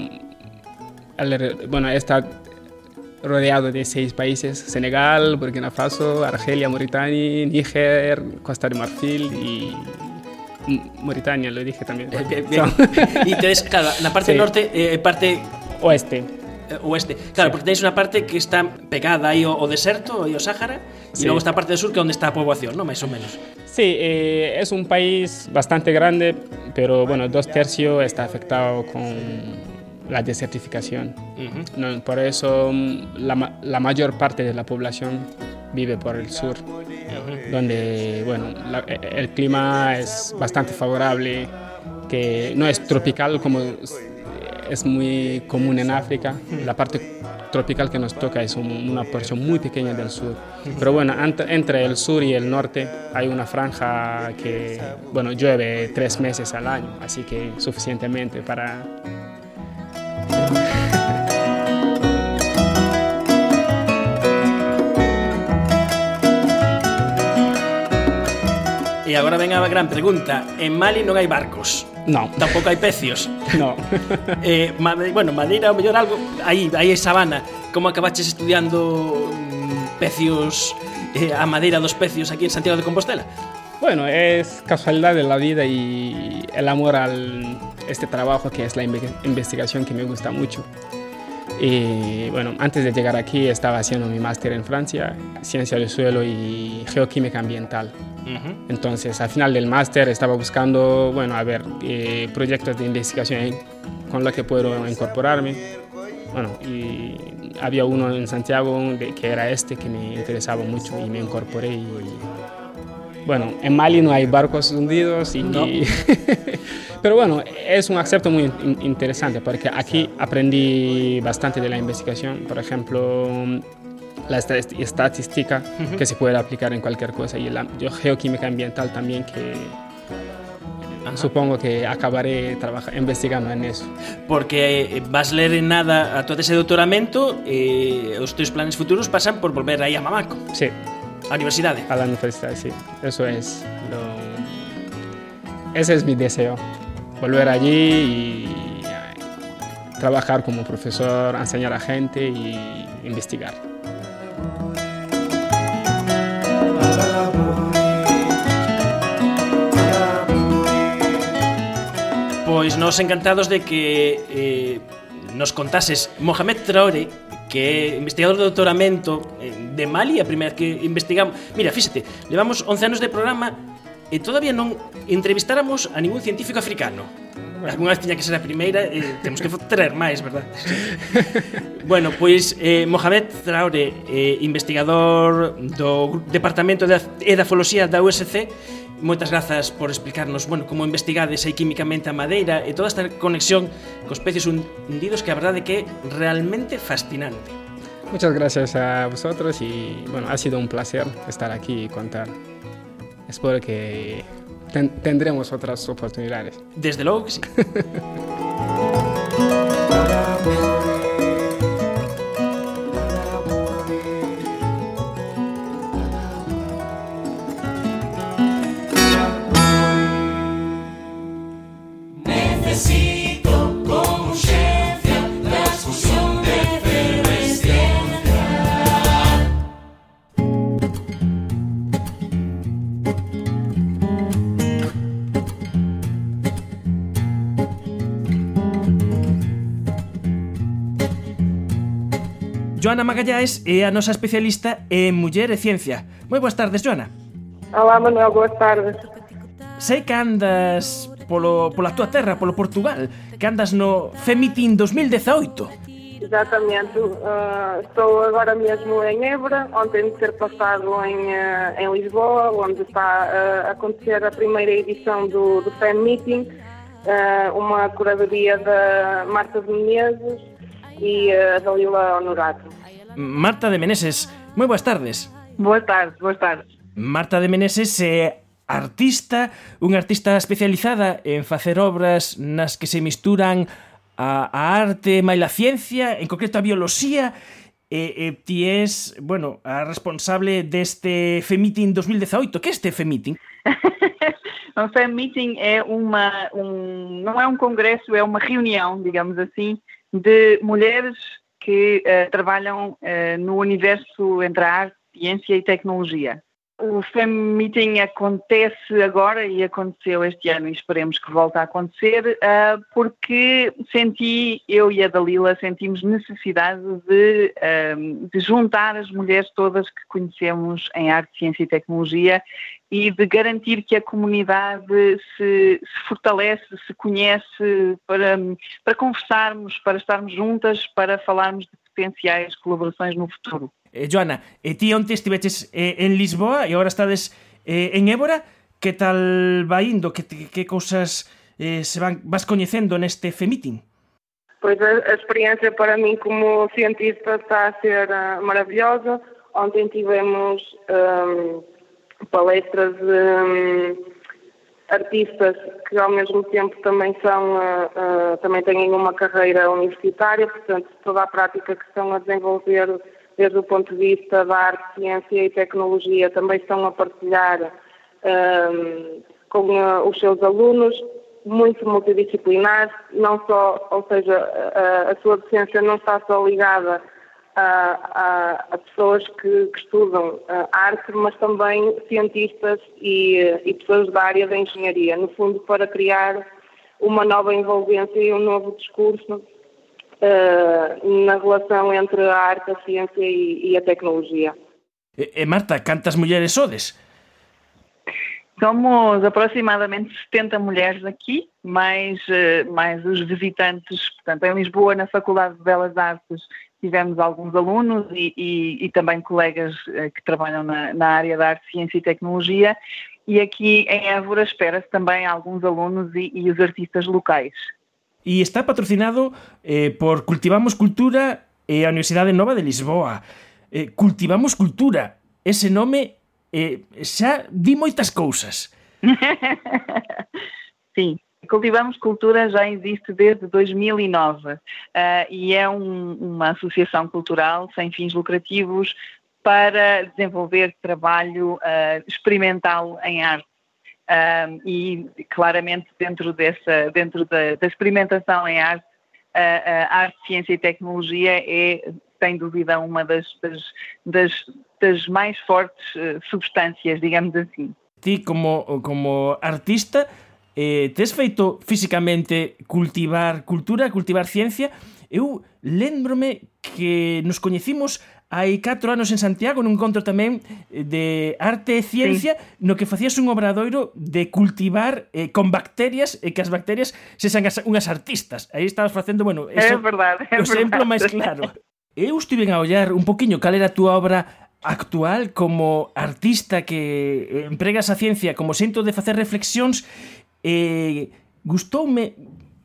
bueno, está rodeado de seis países, Senegal, Burkina Faso, Argelia, Mauritania, Níger, Costa de Marfil y Mauritania, lo dije también. Bien, bien. y entonces, claro, la parte sí. norte, eh, parte... Oeste. Eh, oeste. Claro, sí. porque tenéis una parte que está pegada aí ao, ao deserto, aí ao Sáhara, sí. y luego esta parte del sur que é onde está a poboación, ¿no? Más o menos. Sí, eh, es un país bastante grande, pero bueno, dos tercios está afectado con la desertificación. Uh -huh. no, por eso la, la mayor parte de la población vive por el sur, donde bueno, la, el clima es bastante favorable, que no es tropical como es muy común en África. La parte tropical que nos toca es un, una porción muy pequeña del sur. Pero bueno, entre el sur y el norte hay una franja que, bueno, llueve tres meses al año, así que suficientemente para... E agora ven a gran pregunta. En Mali non hai barcos. No. Tampouco hai pecios. No. eh, bueno, Madeira, o mellor algo, aí, aí é sabana. Como acabaches estudiando mm, pecios, eh, a madeira dos pecios aquí en Santiago de Compostela? Bueno, es casualidad de la vida y el amor al este trabajo que es la investigación que me gusta mucho. Y bueno, antes de llegar aquí estaba haciendo mi máster en Francia, Ciencia del Suelo y Geoquímica Ambiental. Uh -huh. Entonces, al final del máster estaba buscando, bueno, a ver, eh, proyectos de investigación con los que puedo incorporarme. Bueno, y había uno en Santiago que era este que me interesaba mucho y me incorporé. Y, bueno, en Mali no hay barcos hundidos y... No. Pero bueno, es un aspecto muy interesante porque aquí aprendí bastante de la investigación. Por ejemplo, la estadística uh -huh. que se puede aplicar en cualquier cosa y la geoquímica ambiental también que Ajá. supongo que acabaré investigando en eso. Porque eh, vas ler en nada a todo ese doutoramento e eh, os teus planes futuros pasan por volver aí a Mamaco. Sí. A universidade. A la universidad, sí. Eso es lo... Ese es mi deseo. Volver allí y trabajar como profesor, enseñar a gente y investigar. Pois nos encantados de que eh, nos contases Mohamed Traore que é investigador de doutoramento eh, de Mali, a primeira que investigamos. Mira, fíxate, levamos 11 anos de programa e todavía non entrevistáramos a ningún científico africano. Alguna vez tiña que ser a primeira, eh, temos que traer máis, verdad? bueno, pois eh, Mohamed Traore, eh, investigador do Departamento de Edafoloxía da USC, moitas grazas por explicarnos, bueno, como investigades aí químicamente a madeira e toda esta conexión cos peces hundidos que a verdade que é realmente fascinante. Muchas gracias a vosotros y bueno, ha sido un placer estar aquí y contar. Espero que ten tendremos otras oportunidades. Desde luego que sí. Joana Magallaes é eh, a nosa especialista en muller e ciencia. Moi boas tardes, Joana. Olá, Manuel, boas tardes. Sei que andas polo, pola túa terra, polo Portugal, que andas no Femitin 2018. Exatamente. Uh, eh, estou agora mesmo em Évora, ontem de ter passado em, uh, em Lisboa, onde está uh, a acontecer a primeira edição do, do Fan Meeting, uma curadoria da Marta de Menezes, Eh, aquí a Dalila Honorato. Marta de Meneses, moi boas tardes. Boas tardes, boas tardes. Marta de Meneses é artista, unha artista especializada en facer obras nas que se misturan a, a arte e a ciencia, en concreto a bioloxía, e, e ti és, bueno, a responsable deste FEMITIN 2018. Que é este FEMITIN? o FEMITIN é uma, um, não é um congresso, é uma reunião, digamos assim, de mulheres que uh, trabalham uh, no universo entre a arte, ciência e tecnologia. O FEM Meeting acontece agora e aconteceu este ano e esperemos que volte a acontecer uh, porque senti, eu e a Dalila sentimos necessidade de, de juntar as mulheres todas que conhecemos em arte, ciência e tecnologia e de garantir que a comunidade se, se, fortalece, se conhece para, para conversarmos, para estarmos juntas, para falarmos de potenciais colaborações no futuro. Eh, Joana, e ti onte estiveches eh, en Lisboa e agora estades eh, en Évora, que tal vai indo, que, que cousas eh, se van, vas coñecendo neste FEMITING? Pois a, a experiencia para min como cientista está a ser eh, uh, maravilhosa. Ontem tivemos um, palestras de um, artistas que ao mesmo tempo também são eh, uh, uh, também têm uma carreira universitária, portanto toda a prática que estão a desenvolver desde o ponto de vista da arte, ciência e tecnologia também estão a partilhar um, com uh, os seus alunos, muito multidisciplinar, não só, ou seja, a, a sua docência não está só ligada a, a, pessoas que, que estudam uh, arte, mas também cientistas e, e pessoas da área da engenharia, no fundo para criar uma nova envolvência e um novo discurso na relação entre a arte, a ciência e, e a tecnologia. E, e Marta, cantas mulheres sodes? Somos aproximadamente 70 mulheres aqui, mais, mais os visitantes, portanto, em Lisboa, na Faculdade de Belas Artes, tivemos alguns alunos e, e, e também colegas eh, que trabalham na, na, área da arte, ciência e tecnologia. E aqui em Évora espera-se também alguns alunos e, e, os artistas locais. E está patrocinado eh, por Cultivamos Cultura e a Universidade Nova de Lisboa. Eh, Cultivamos Cultura, ese nome eh, xa di moitas cousas. Sim, Cultivamos Cultura já existe desde 2009 uh, e é um, uma associação cultural sem fins lucrativos para desenvolver trabalho uh, experimental em arte. Uh, e claramente dentro dessa dentro da, da experimentação em arte a arte, ciência e tecnologia é sem dúvida uma das, das, das, das mais fortes substâncias, digamos assim. Ti como, como artista eh, tes feito físicamente cultivar cultura, cultivar ciencia, eu lembrome que nos coñecimos hai 4 anos en Santiago nun encontro tamén eh, de arte e ciencia sí. no que facías un obradoiro de cultivar eh, con bacterias e eh, que as bacterias se san as, unhas artistas. Aí estabas facendo, bueno, eso, é verdade, é o exemplo máis claro. Eu estive a ollar un poquinho cal era a túa obra actual como artista que eh, empregas a ciencia como xento de facer reflexións e eh, gustoume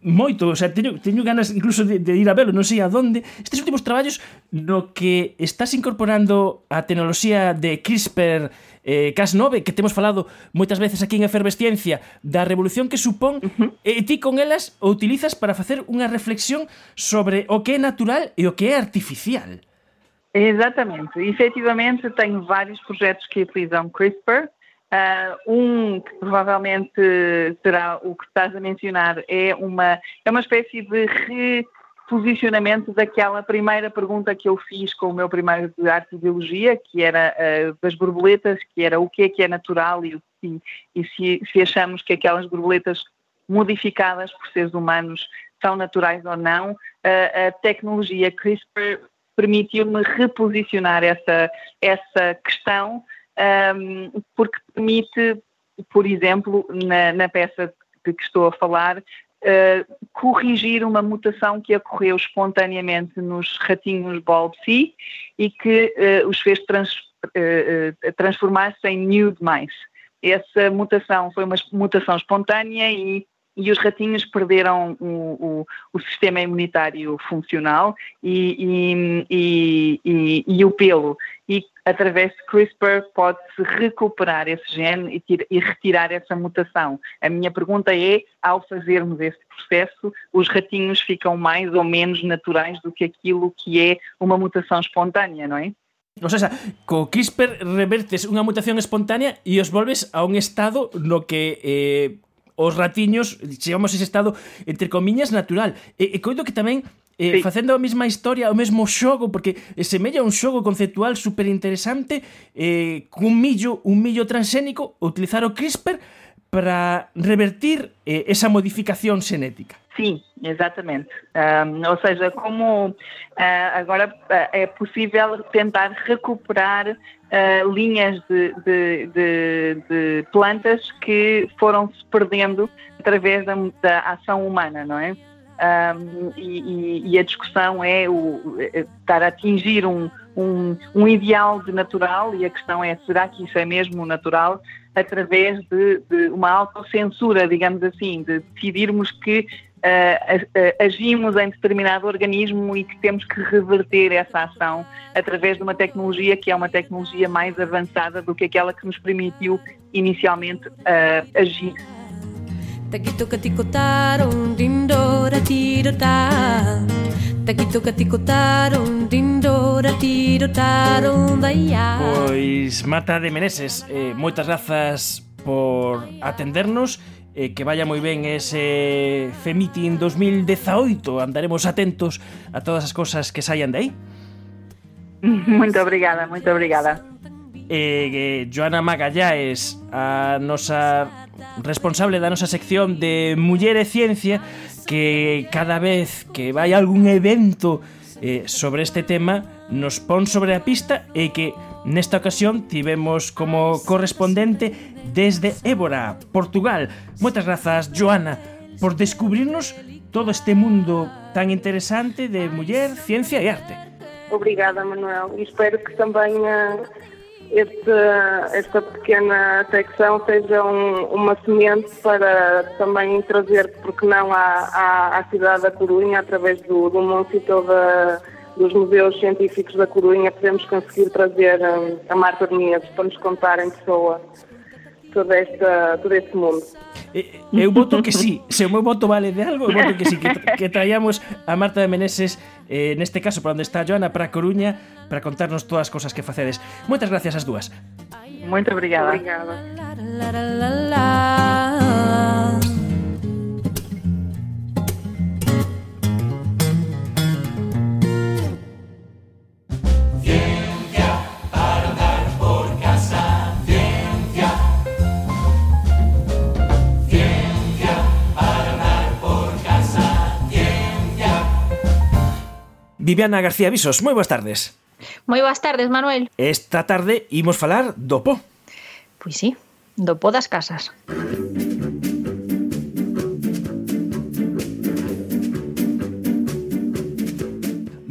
moito, o sea, teño, teño ganas incluso de, de ir a velo, non sei a donde. Estes últimos traballos no que estás incorporando a tecnoloxía de CRISPR eh, Cas9, que temos falado moitas veces aquí en Efervesciencia, da revolución que supón, uh -huh. e ti con elas o utilizas para facer unha reflexión sobre o que é natural e o que é artificial. Exatamente. Efetivamente, tenho vários projetos que utilizam CRISPR, Uh, um que provavelmente será o que estás a mencionar é uma, é uma espécie de reposicionamento daquela primeira pergunta que eu fiz com o meu primeiro de arte e biologia, que era uh, das borboletas, que era o que é que é natural e, e, e se, se achamos que aquelas borboletas modificadas por seres humanos são naturais ou não. Uh, a tecnologia CRISPR permitiu-me reposicionar essa, essa questão porque permite, por exemplo, na, na peça de que estou a falar, uh, corrigir uma mutação que ocorreu espontaneamente nos ratinhos Bulb-C e que uh, os fez trans, uh, transformar-se em nude mice. Essa mutação foi uma mutação espontânea e e os ratinhos perderam o, o, o sistema imunitário funcional e, e, e, e, o pelo. E através de CRISPR pode-se recuperar esse gene e, retirar essa mutação. A minha pergunta é, ao fazermos esse processo, os ratinhos ficam mais ou menos naturais do que aquilo que é uma mutação espontânea, não é? O sea, co CRISPR revertes unha mutación espontánea e os volves a un estado no que eh, os ratiños chegamos ese estado entre comiñas natural e, e coido que tamén eh, sí. facendo a mesma historia, o mesmo xogo, porque semella un xogo conceptual super interesante, eh, cun millo, un millo transgénico, utilizar o CRISPR para revertir eh, esa modificación xenética. Sim, exatamente. Um, ou seja, como uh, agora uh, é possível tentar recuperar uh, linhas de, de, de, de, plantas que foram se perdendo através da, da ação humana, não é? Um, e, e, a discussão é o, é estar a atingir um, um, um, ideal de natural e a questão é será que isso é mesmo natural através de, de uma autocensura, digamos assim, de decidirmos que uh, agimos em determinado organismo e que temos que reverter essa ação através de uma tecnologia que é uma tecnologia mais avançada do que aquela que nos permitiu inicialmente uh, agir. Takitokatikotaron dindora tirota Takitokatikotaron dindora tirotaron daia. Pois Mata de Meneses, eh, moitas grazas por atendernos eh, que vaya moi ben ese Femitin 2018 andaremos atentos a todas as cosas que saian de aí. Moito obrigada, moito obrigada. Eh, eh, Joana Magallaes a nosa responsable da nosa sección de Muller e Ciencia que cada vez que vai algún evento eh, sobre este tema nos pon sobre a pista e que nesta ocasión tivemos como correspondente desde Évora, Portugal. Moitas grazas, Joana, por descubrirnos todo este mundo tan interesante de muller, ciencia e arte. Obrigada, Manuel. E espero que também uh eh, esta, esta pequena secção seja um, uma semente para também trazer, porque não, à, à, à cidade da Corunha, através do, do Monte da dos museus científicos da Corunha, podemos conseguir trazer um, a Marta Menezes para nos contar em pessoa todo este, todo este mundo. Eh, eu voto que sí, se o meu voto vale de algo, eu voto que sí, que, que traíamos a Marta de Meneses, eh, neste caso, para onde está Joana, para Coruña, para contarnos todas as cousas que facedes. Moitas gracias as dúas. Moito obrigada. Obrigada. Viviana García Visos, moi boas tardes. Moi boas tardes, Manuel. Esta tarde imos falar do po. Pois sí, do po das casas.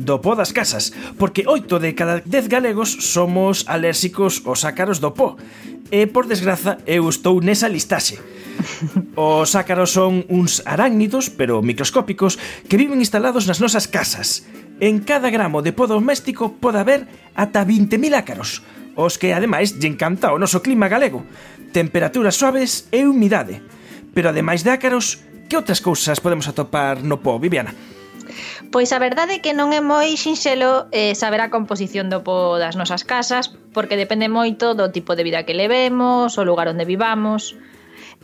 do po das casas, porque oito de cada dez galegos somos alérxicos aos ácaros do po. E, por desgraza, eu estou nesa listaxe. Os ácaros son uns arácnidos, pero microscópicos, que viven instalados nas nosas casas. En cada gramo de po doméstico pode haber ata 20.000 ácaros, os que ademais lle encanta o noso clima galego, temperaturas suaves e humidade. Pero ademais de ácaros, que outras cousas podemos atopar no po, Viviana? Pois a verdade é que non é moi sinxelo eh, saber a composición do po das nosas casas, porque depende moito do tipo de vida que levemos, o lugar onde vivamos,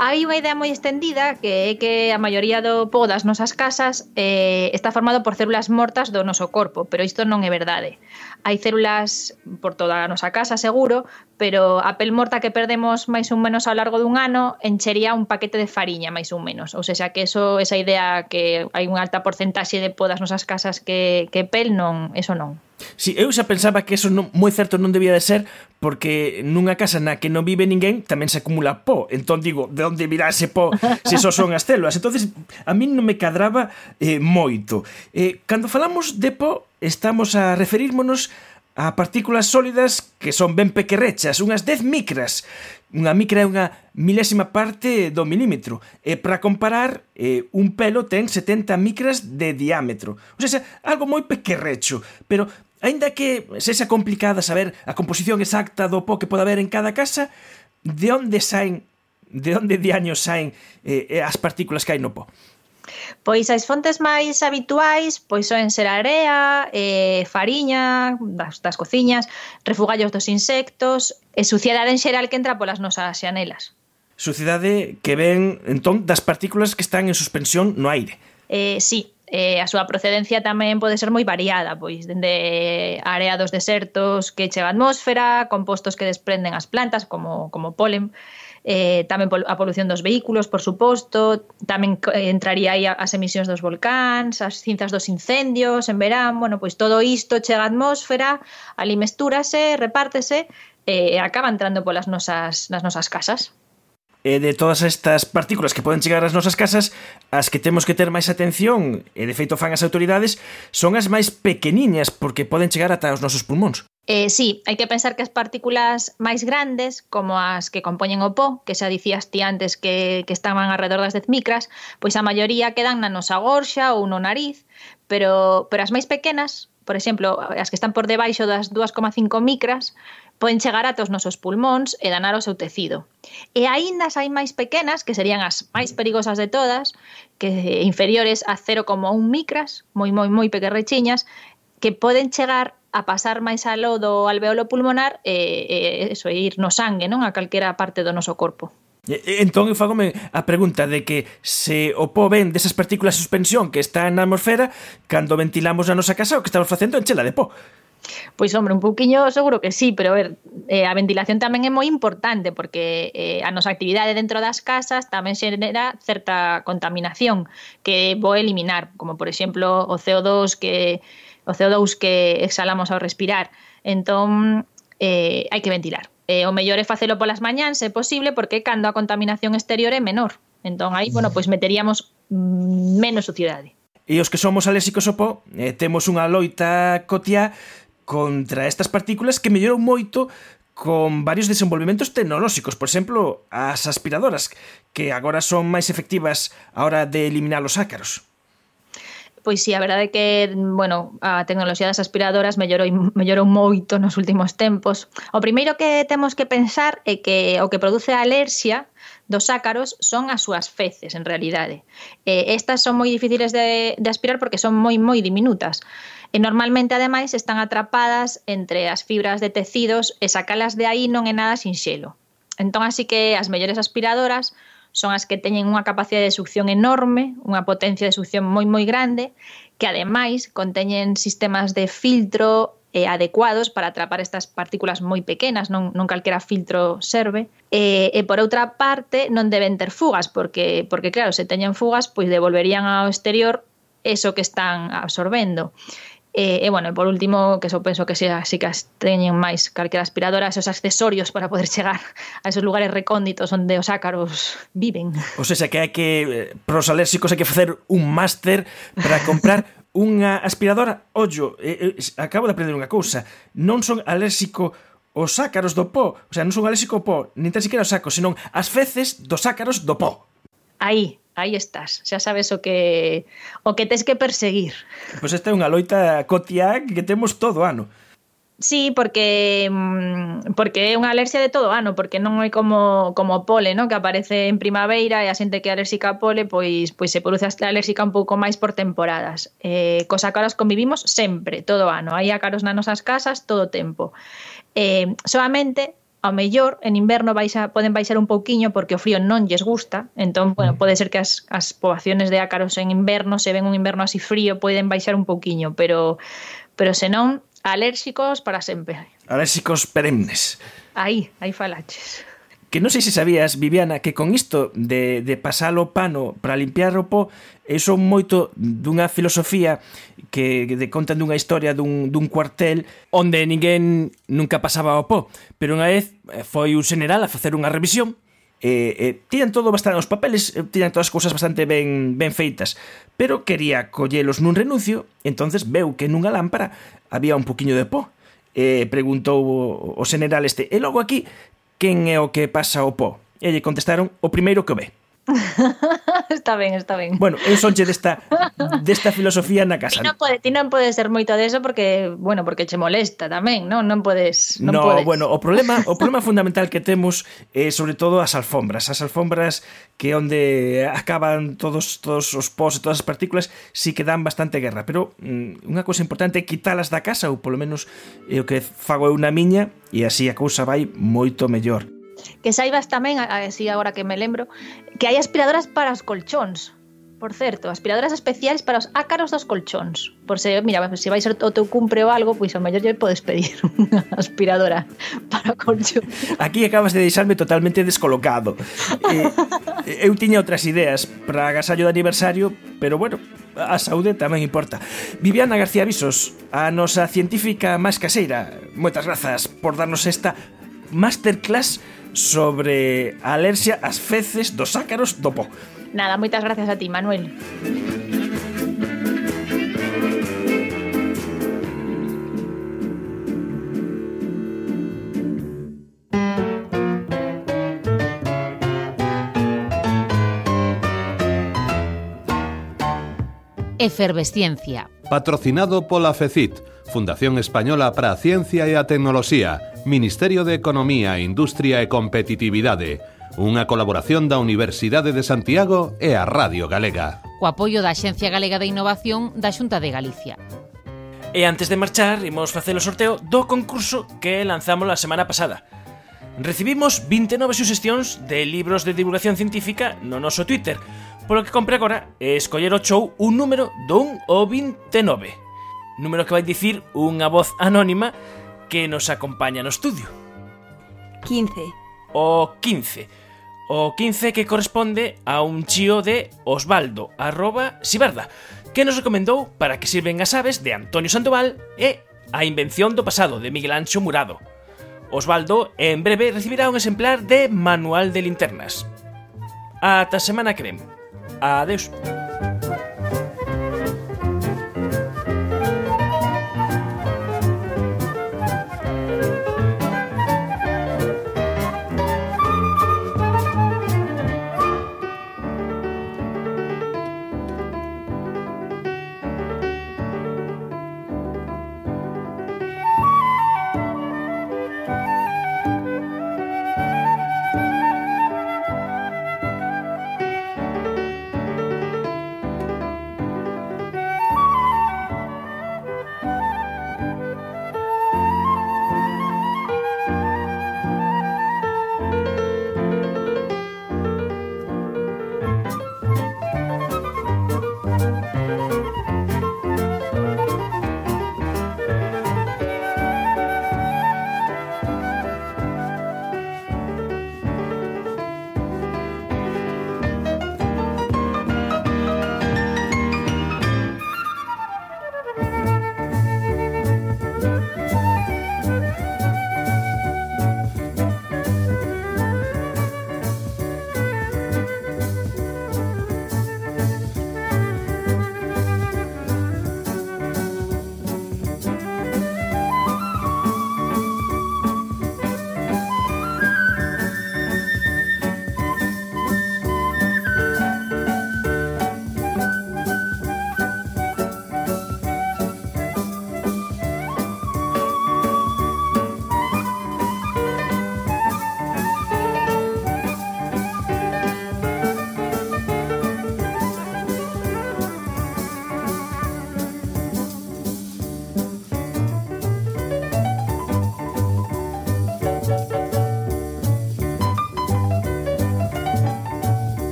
Hai unha idea moi estendida que é que a maioría do po das nosas casas eh, está formado por células mortas do noso corpo, pero isto non é verdade. Hai células por toda a nosa casa, seguro, pero a pel morta que perdemos máis ou menos ao largo dun ano enchería un paquete de fariña, máis ou menos. Ou seja, que eso, esa idea que hai unha alta porcentaxe de po das nosas casas que, que pel, non, eso non. Si, sí, eu xa pensaba que eso non, moi certo non debía de ser porque nunha casa na que non vive ninguén tamén se acumula po Entón digo, de onde virá ese po se só son as células? Entonces a min non me cadraba eh, moito. Eh, cando falamos de po estamos a referirmonos a partículas sólidas que son ben pequerrechas, unhas 10 micras. Unha micra é unha milésima parte do milímetro. E para comparar, eh, un pelo ten 70 micras de diámetro. O sea, algo moi pequerrecho, pero Ainda que sexa complicada saber a composición exacta do po que pode haber en cada casa, de onde saen, de onde diaños saen eh, eh, as partículas que hai no po? Pois as fontes máis habituais pois son ser area, eh, fariña das, das cociñas, refugallos dos insectos e suciedade en xeral que entra polas nosas xanelas. Suciedade que ven entón das partículas que están en suspensión no aire. Eh, sí, eh, a súa procedencia tamén pode ser moi variada, pois dende areados desertos que chega a atmósfera, compostos que desprenden as plantas como, como polen, eh, tamén a polución dos vehículos, por suposto, tamén eh, entraría aí as emisións dos volcáns, as cinzas dos incendios en verán, bueno, pois todo isto chega á atmósfera, ali mestúrase, repártese eh, e eh, acaba entrando polas nosas, nas nosas casas e de todas estas partículas que poden chegar ás nosas casas, as que temos que ter máis atención, e de feito fan as autoridades, son as máis pequeniñas porque poden chegar ata os nosos pulmóns. Eh, sí, hai que pensar que as partículas máis grandes, como as que compoñen o pó, que xa dicías ti antes que, que estaban alrededor das 10 micras, pois a maioría quedan na nosa gorxa ou no nariz, pero, pero as máis pequenas, por exemplo, as que están por debaixo das 2,5 micras, poden chegar ata os nosos pulmóns e danar o seu tecido. E aínda as hai máis pequenas, que serían as máis perigosas de todas, que inferiores a 0,1 micras, moi moi moi pequerrechiñas, que poden chegar a pasar máis aló do alveolo pulmonar e, e eso, e ir no sangue, non? A calquera parte do noso corpo. Entón, eu fagome a pregunta de que se o pó ven desas partículas de suspensión que está na atmosfera, cando ventilamos a nosa casa, o que estamos facendo é chela de pó. Pois, hombre, un pouquiño seguro que sí, pero a ver, eh, a ventilación tamén é moi importante porque eh, a nosa actividade dentro das casas tamén xenera certa contaminación que vou eliminar, como por exemplo o CO2 que o CO2 que exhalamos ao respirar. Entón, eh, hai que ventilar. Eh, o mellor é facelo polas mañáns, se posible, porque cando a contaminación exterior é menor. Entón, aí, bueno, pois meteríamos menos suciedade. E os que somos alésicos ao po, eh, temos unha loita cotiá contra estas partículas que mellorou moito con varios desenvolvementos tecnolóxicos, por exemplo, as aspiradoras, que agora son máis efectivas a hora de eliminar os ácaros. Pois sí, a verdade é que, bueno, a tecnoloxía das aspiradoras mellorou, mellorou moito nos últimos tempos. O primeiro que temos que pensar é que o que produce a alerxia dos ácaros son as súas feces, en realidade. Eh, estas son moi difíciles de, de aspirar porque son moi, moi diminutas. E normalmente, ademais, están atrapadas entre as fibras de tecidos e sacalas de aí non é nada sinxelo. Entón, así que as mellores aspiradoras son as que teñen unha capacidade de succión enorme, unha potencia de succión moi moi grande, que ademais conteñen sistemas de filtro eh, adecuados para atrapar estas partículas moi pequenas, non, non calquera filtro serve. E, e por outra parte, non deben ter fugas, porque, porque claro, se teñen fugas, pois devolverían ao exterior eso que están absorbendo. E, e bueno, e por último, que eso penso que sea, así que as teñen máis calquera aspiradora esos accesorios para poder chegar a esos lugares recónditos onde os ácaros viven. Ou seja, que hai que eh, pros alérxicos hai que facer un máster para comprar unha aspiradora. Ollo, eh, eh, acabo de aprender unha cousa. Non son alérxico os ácaros do pó. O sea, non son alérxico ao pó, nin tan siquiera os sacos, senón as feces dos ácaros do pó aí, aí estás, xa sabes o que o que tes que perseguir. Pois esta é unha loita cotiá que temos todo ano. Sí, porque mm, porque é unha alerxia de todo ano, porque non é como como pole, ¿no? que aparece en primavera e a xente que é alérxica a pole, pois pois se produce a alérxica un pouco máis por temporadas. Eh, cos ácaros convivimos sempre, todo ano. Hai ácaros nas nosas casas todo o tempo. Eh, solamente ao mellor en inverno baixa, poden baixar un pouquiño porque o frío non lles gusta, entón, bueno, mm. pode ser que as, as poboaciones de ácaros en inverno, se ven un inverno así frío, poden baixar un pouquiño, pero pero senón, alérxicos para sempre. Alérxicos perennes. Aí, aí falaches. Que non sei se sabías, Viviana, que con isto de, de pasar o pano para limpiar o é son moito dunha filosofía que de contan dunha historia dun, dun cuartel onde ninguén nunca pasaba o po. Pero unha vez eh, foi un general a facer unha revisión eh, eh, tiñan todo bastante os papeles eh, tiñan todas as cousas bastante ben, ben feitas pero quería collelos nun renuncio entonces veu que nunha lámpara había un poquinho de pó e eh, preguntou o, o general este e logo aquí quen é o que pasa o pó? E lle contestaron o primeiro que o ve. está ben, está ben. Bueno, eu sonche desta desta filosofía na casa. Ti non pode, ti non podes ser moito deso porque, bueno, porque che molesta tamén, non? Non podes, non no, podes. bueno, o problema, o problema fundamental que temos é eh, sobre todo as alfombras, as alfombras que onde acaban todos todos os pós e todas as partículas si sí que dan bastante guerra, pero mm, unha cousa importante é quitalas da casa ou polo menos é eh, o que fago eu na miña e así a cousa vai moito mellor. Que saibas tamén, así agora que me lembro, que hai aspiradoras para os colchóns. Por certo, aspiradoras especiais para os ácaros dos colchóns. Por se, mira, se vais ao teu cumpre ou algo, pois ao mellor lle podes pedir unha aspiradora para o colchón. Aquí acabas de deixarme totalmente descolocado. Eh, eu tiña outras ideas para agasallo de aniversario, pero bueno, a saúde tamén importa. Viviana García Visos, a nosa científica máis caseira, moitas grazas por darnos esta masterclass sobre a alerxia ás feces dos ácaros do po. Nada, moitas gracias a ti, Manuel. Efervesciencia. Patrocinado pola FECIT, Fundación Española para a Ciencia e a Tecnoloxía, Ministerio de Economía, Industria e Competitividade, unha colaboración da Universidade de Santiago e a Radio Galega. Co apoio da Xencia Galega de Innovación da Xunta de Galicia. E antes de marchar, imos facer o sorteo do concurso que lanzamos a semana pasada. Recibimos 29 suxestións de libros de divulgación científica no noso Twitter, Polo que compré agora é escoller o show un número do 1 ao 29. Número que vai dicir unha voz anónima que nos acompaña no estudio. 15. O 15. O 15 que corresponde a un chío de Osvaldo, arroba Sibarda, que nos recomendou para que sirven as aves de Antonio Sandoval e a invención do pasado de Miguel Ancho Murado. Osvaldo en breve recibirá un exemplar de Manual de Linternas. Ata semana que vem. Adiós.